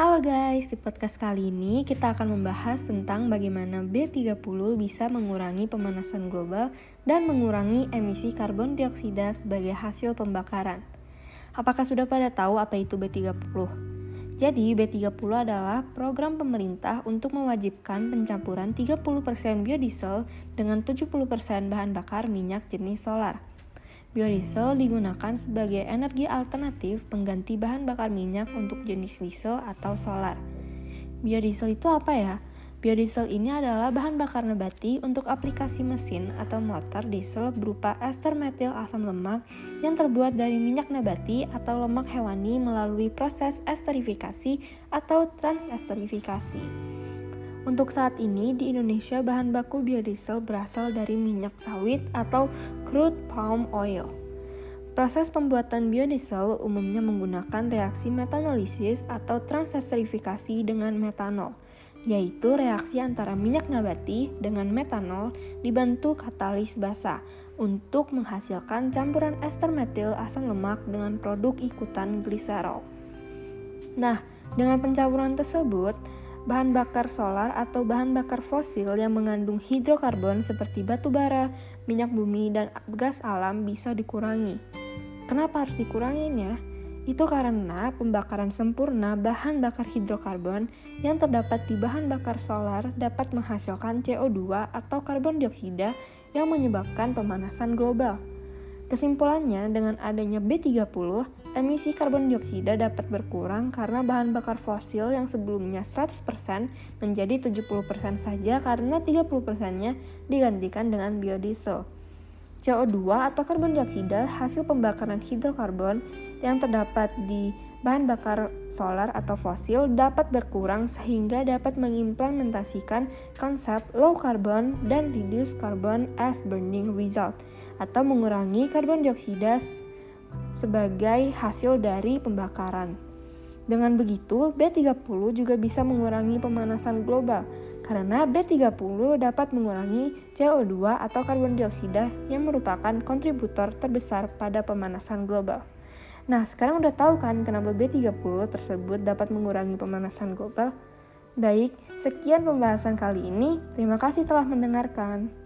Halo guys, di podcast kali ini kita akan membahas tentang bagaimana B30 bisa mengurangi pemanasan global dan mengurangi emisi karbon dioksida sebagai hasil pembakaran. Apakah sudah pada tahu apa itu B30? Jadi, B30 adalah program pemerintah untuk mewajibkan pencampuran 30% biodiesel dengan 70% bahan bakar minyak jenis solar. Biodiesel digunakan sebagai energi alternatif pengganti bahan bakar minyak untuk jenis diesel atau solar. Biodiesel itu apa ya? Biodiesel ini adalah bahan bakar nabati untuk aplikasi mesin atau motor diesel berupa ester metil asam lemak yang terbuat dari minyak nabati atau lemak hewani melalui proses esterifikasi atau transesterifikasi. Untuk saat ini di Indonesia bahan baku biodiesel berasal dari minyak sawit atau crude palm oil. Proses pembuatan biodiesel umumnya menggunakan reaksi metanolisis atau transesterifikasi dengan metanol, yaitu reaksi antara minyak nabati dengan metanol dibantu katalis basa untuk menghasilkan campuran ester metil asam lemak dengan produk ikutan gliserol. Nah, dengan pencampuran tersebut, bahan bakar solar atau bahan bakar fosil yang mengandung hidrokarbon seperti batu bara, minyak bumi, dan gas alam bisa dikurangi. Kenapa harus dikurangin ya? Itu karena pembakaran sempurna bahan bakar hidrokarbon yang terdapat di bahan bakar solar dapat menghasilkan CO2 atau karbon dioksida yang menyebabkan pemanasan global. Kesimpulannya, dengan adanya B30, emisi karbon dioksida dapat berkurang karena bahan bakar fosil yang sebelumnya 100% menjadi 70% saja karena 30%-nya digantikan dengan biodiesel. CO2 atau karbon dioksida hasil pembakaran hidrokarbon yang terdapat di bahan bakar solar atau fosil dapat berkurang sehingga dapat mengimplementasikan konsep low carbon dan reduce carbon as burning result atau mengurangi karbon dioksida sebagai hasil dari pembakaran. Dengan begitu, B30 juga bisa mengurangi pemanasan global karena B30 dapat mengurangi CO2 atau karbon dioksida yang merupakan kontributor terbesar pada pemanasan global. Nah, sekarang udah tahu kan kenapa B30 tersebut dapat mengurangi pemanasan global? Baik, sekian pembahasan kali ini. Terima kasih telah mendengarkan.